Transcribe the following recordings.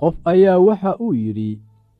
qof ayaa waxa uu yidhi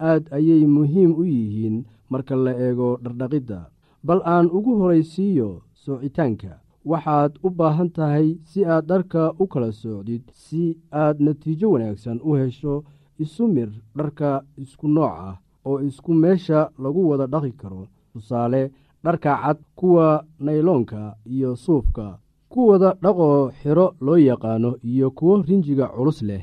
aad ayay muhiim u yihiin marka la eego dhardhaqidda. Bal aan ugu horaysiiyo soocitaanka waxaad u baahan tahay si aad dharka u kala soocdid si aad natiijo wanaagsan u hesho isu mir dharka isku nooc ah oo isku meesha lagu wada dhaqi karo. Tusaale dharka cad kuwa nayloonka iyo suufka kuwada dhaqoo xiro loo yaqaano iyo kuwo rinjiga culus leh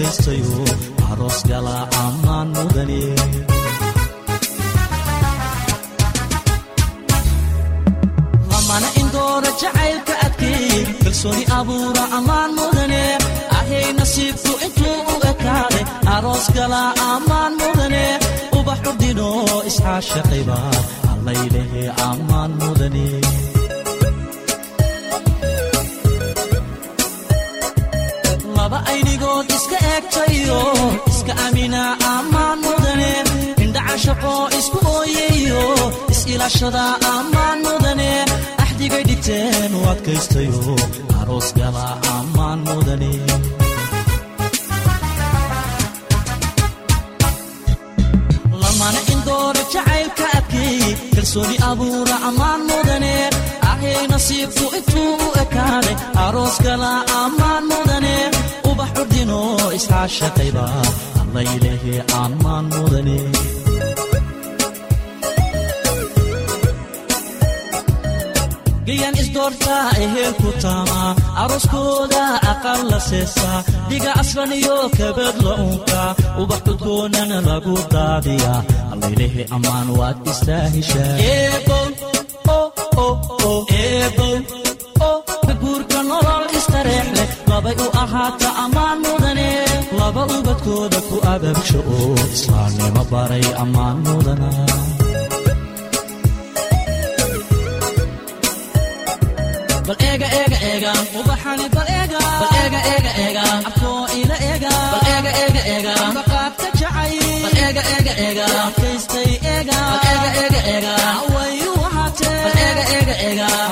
adkaystayo aroos gala ammaan mudane lamana ammaan mudane intuu u ekaaday aroos gala ammaan mudane ubax curdino iscaashaqayba allaylehe ammaan mudane aynigood iska eegtayo iska amina ammaan mudane. Indhacashaqo isku ooyayo is-ilaashada ammaan mudane. Axdigay dhigteen u adkaystayo aroos gala ammaan mudane. Lamana indoora jacaylka adkay kalsooni abuura ammaan mudane ahay nasiibku intuu u ekaaday aroos gala ammaan mudane ubax curdino iscaashaqayba allaylehe ammaan mudane gayan lagu daadiya allaylehe ammaan waad istaahishaa guurka nolol istareex leh labay u ahaata ammaan mudane laba ubadkooda ku ababsho oo islaamnimo baray ammaan mudana baqaadka jacay bal eega eega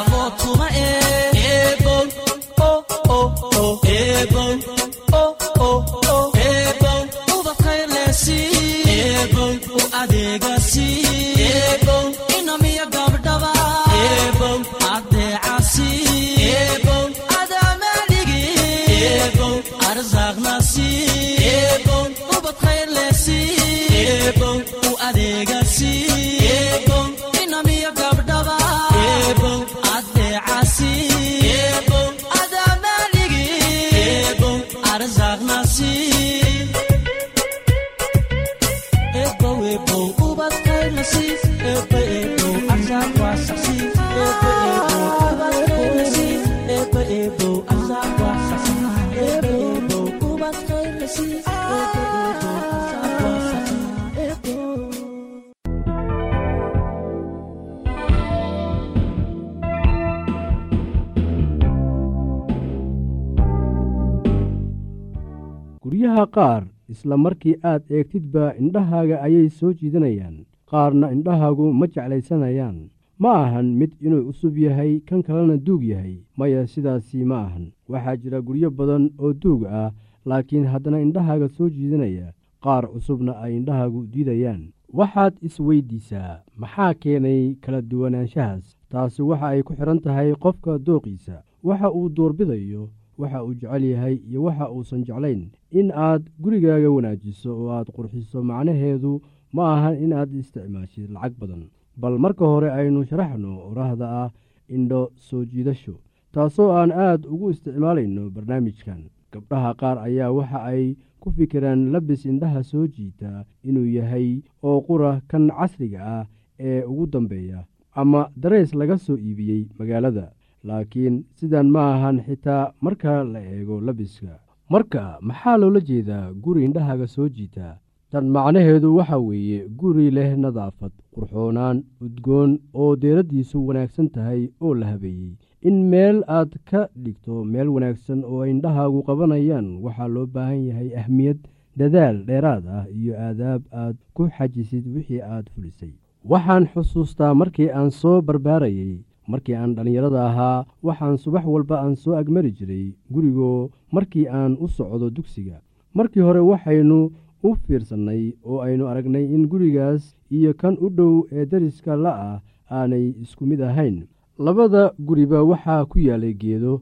guryaha qaar isla markii aad eegtidba indhahaaga ayay soo jiidanayaan qaarna indhahaagu ma jeclaysanayaan. Ma ahan mid inuu cusub yahay kan kalena duug yahay. Maya sidaasi ma ahan. Waxaa jira guryo badan oo duug ah laakiin haddana indhahaaga soo jiidanaya qaar cusubna ay indhahaagu diidayaan. Waxaad isweyddiisaa maxaa keenay kala duwanaanshahaas? Taasi waxa ay ku xidhan tahay qofka dooqiisa waxa uu doorbidayo waxa uu jecel yahay iyo waxa uusan jeclayn. In aad gurigaaga wanaajiso oo aad qurxiso macnaheedu ma ahan in aad isticmaashid lacag badan bal marka hore aynu sharaxno orahda ah indho soo jiidasho taasoo aan aad ugu isticmaalayno barnaamijkan. Gabdhaha qaar ayaa waxa ay ku fikiraan labis indhaha soo jiita inuu yahay oo qura kan casriga ah ee ugu dambeeya ama dareys laga soo iibiyey magaalada laakiin sidan ma ahan xitaa marka la eego labiska. Marka maxaa loola jeedaa guri indhahaaga soo jiita? Tan macnaheedu waxa weeye guri leh nadaafad qurxoonaan udgoon oo deeraddiisu wanaagsan tahay oo la habeeyey. In meel aad ka dhigto meel wanaagsan oo indhahaagu qabanayaan waxaa loo baahan yahay ahmiyad dadaal dheeraad ah iyo aadaab aad ku xajisid wixii aad fulisay. Waxaan xusuustaa markii aan soo barbaarayey markii aan dhallinyarada ahaa waxaan subax walba aan soo agmari jiray gurigoo markii aan u socdo dugsiga. Markii hore waxaynu u fiirsannay oo aynu aragnay in gurigaas iyo kan u dhow ee dariska la'ah aanay isku mid ahayn. Labada guriba waxaa ku yaalay geedo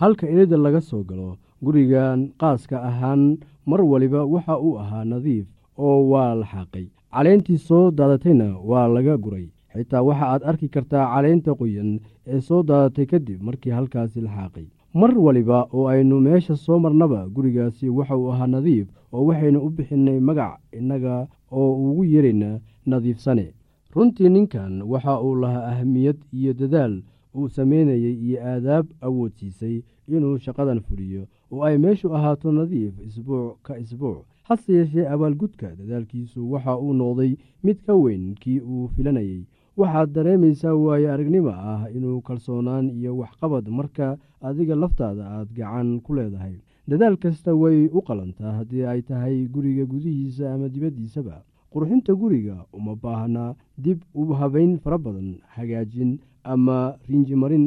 halka ilida laga soo galo. Gurigan qaaska ahaan mar waliba waxa uu ahaa nadiif oo waa la xaaqay. Caleentii soo daadatayna waa laga guray xitaa waxa aad arki kartaa caleynta qoyan ee soo daadatay kadib markii halkaasi la xaaqay. Mar waliba oo aynu meesha soo marnaba gurigaasi waxa uu ahaa nadiif oo waxaynu u bixinnay magac innaga oo ugu yeerayna nadiifsane. Runtii ninkan waxa uu lahaa ahamiyad iyo dadaal uu samaynayey iyo aadaab awoodsiisay inuu shaqadan fuliyo oo ay meeshu ahaato nadiif isbuuc ka isbuuc. Hase yeeshee abaalgudka dadaalkiisu waxa uu noqday mid ka weyn kii uu filanayey waxaad dareemaysaa waayo aragnimo ah inuu kalsoonaan iyo waxqabad marka adiga laftaada aad gacan ku leedahay. Dadaal kasta way u qalantaa haddii ay tahay guriga gudihiisa ama dibaddiisaba. Qurxinta guriga uma baahna dib u habayn fara badan hagaajin ama rinjimarin.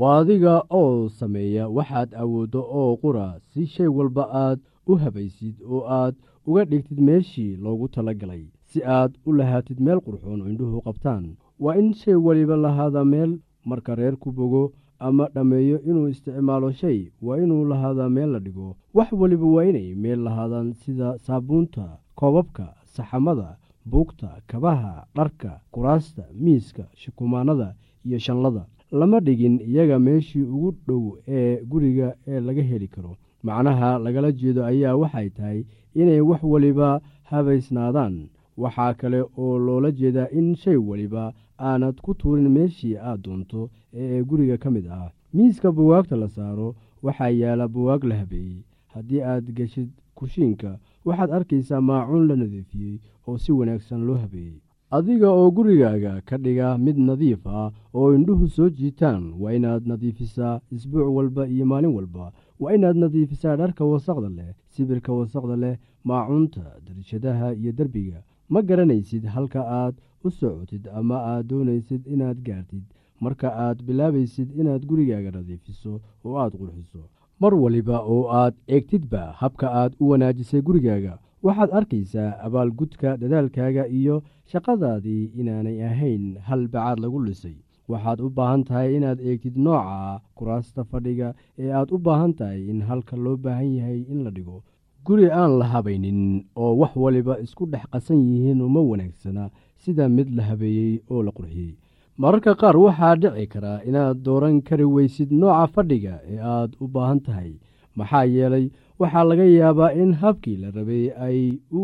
Waa adiga oo sameeya waxaad awooddo oo qura si shay walba aad u habaysid oo aad uga dhigtid meeshii loogu tala galay si aad u lahaatid meel qurxoon oo indhuhu qabtaan waa in shay waliba lahaada meel marka reer ku bogo ama dhammeeyo inuu isticmaalo shay. Waa inuu lahaadaa meel la dhigo. Wax waliba waa inay meel lahaadaan sida saabuunta koobabka saxamada buugta kabaha dharka kuraasta miiska shukumaanada iyo shanlada lama dhigin iyaga meeshii ugu dhow ee guriga ee laga heli karo. Macnaha lagala jeedo ayaa waxay tahay inay wax waliba habaysnaadaan. Waxaa kale oo loola jeedaa in shay waliba aanad ku tuurin meeshii aad doonto ee guriga ka mid ah. Miiska buwaagta la saaro waxaa yaalla buwaag la habeeyey. Haddii aad geshid kushiinka waxaad arkaysaa maacuun la nadiifiyey oo si wanaagsan loo habeeyey. Adiga oo gurigaaga ka dhiga mid nadiif ah oo indhuhu soo jiitaan waa inaad nadiifisaa isbuuc walba iyo maalin walba. Waa inaad nadiifisaa dharka wasaqda leh sibirka wasaqda leh maacuunta darishadaha iyo derbiga ma garanaysid halka aad u socotid ama aad doonaysid inaad gaartid. Marka aad bilaabaysid inaad gurigaaga nadiifiso oo aad qurxiso. Mar waliba oo aad eegtidba habka aad u wanaajisay gurigaaga waxaad arkaysaa abaalgudka dadaalkaaga iyo shaqadaadii inaanay ahayn hal bacaad lagu lisay waxaad u baahan tahay inaad eegtid nooca kuraasta fadhiga ee aad u baahan tahay in halka loo baahan yahay in la dhigo. Guri aan la habaynin oo wax waliba isku dhex qasan yihiin uma wanaagsana sida mid la habeeyey oo la qurxiyey. Mararka qaar waxaa dhici karaa inaad dooran kari weysid nooca fadhiga ee aad u baahan tahay. Maxaa yeelay waxaa laga yaabaa in habkii la rabay ay u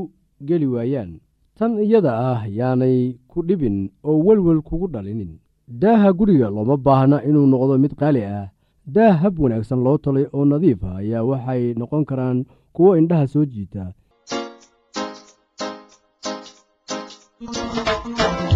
geli waayaan. Tan iyada ah yaanay ku dhibin oo welwel kugu dhalinin. Daaha guriga looma baahna inuu noqdo mid qaali ah. Daah hab wanaagsan loo talay oo nadiif ah ayaa waxay noqon karaan kuwo indhaha soo jiita Thank you.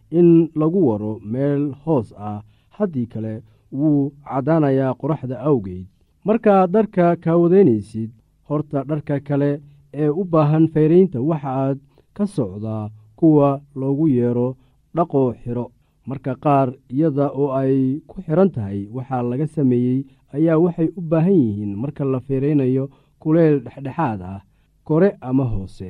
in lagu waro meel hoos ah haddii kale wuu caddaanayaa qoraxda awgeed. Markaad dharka kaawadaynaysid horta dharka kale ee u baahan fayraynta waxaaad ka socdaa kuwa loogu yeero dhaqoo xidho marka qaar iyada oo ay ku xidhan tahay waxaa laga sameeyey ayaa waxay u baahan yihiin marka la fayraynayo kuleyl dhexdhexaad ah kore ama hoose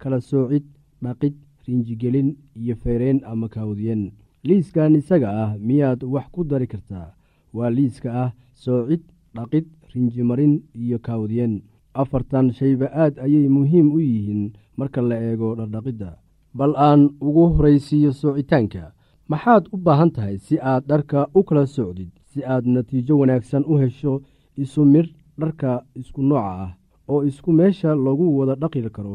kala soocid dhaqid rinjigelin iyo fayreyn ama kaawdiyen liiskan isaga ah miyaad wax ku dari kartaa? Waa liiska ah soocid dhaqid rinjimarin iyo kaawdiyen afartan shayba aad ayay muhiim u yihiin marka la eego dhardhaqidda bal aan ugu horaysiiyo soocitaanka maxaad u baahan tahay si aad dharka u kala socdid si aad natiijo wanaagsan u hesho isu midh dharka isku nooca ah oo isku meesha lagu wada dhaqi karo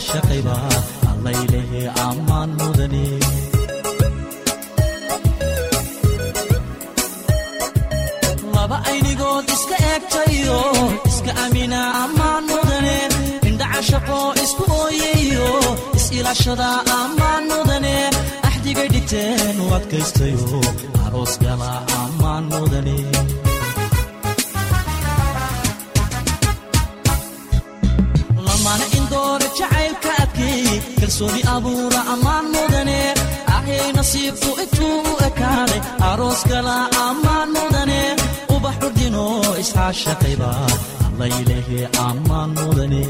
iscaashaqayba allaylehe ammaan mudane. Laba aynigood iska eegtayo iska amina ammaan mudane. Indhacashaqoo isku ooyayo is-ilaashada ammaan mudane. Axdigay dhigteen u adkaystayo aroos gala ammaan mudane indoora jacaylka adkeey kalsooni abuura ammaan mudane ahay nasiibku intuu u ekaaday aroos gala ammaan mudane ubax curdino iscaashaqayba allaylehe ammaan mudane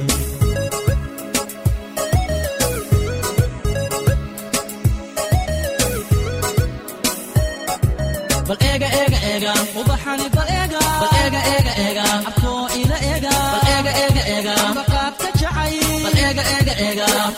ubaxani bal eega abkoo ila eega eega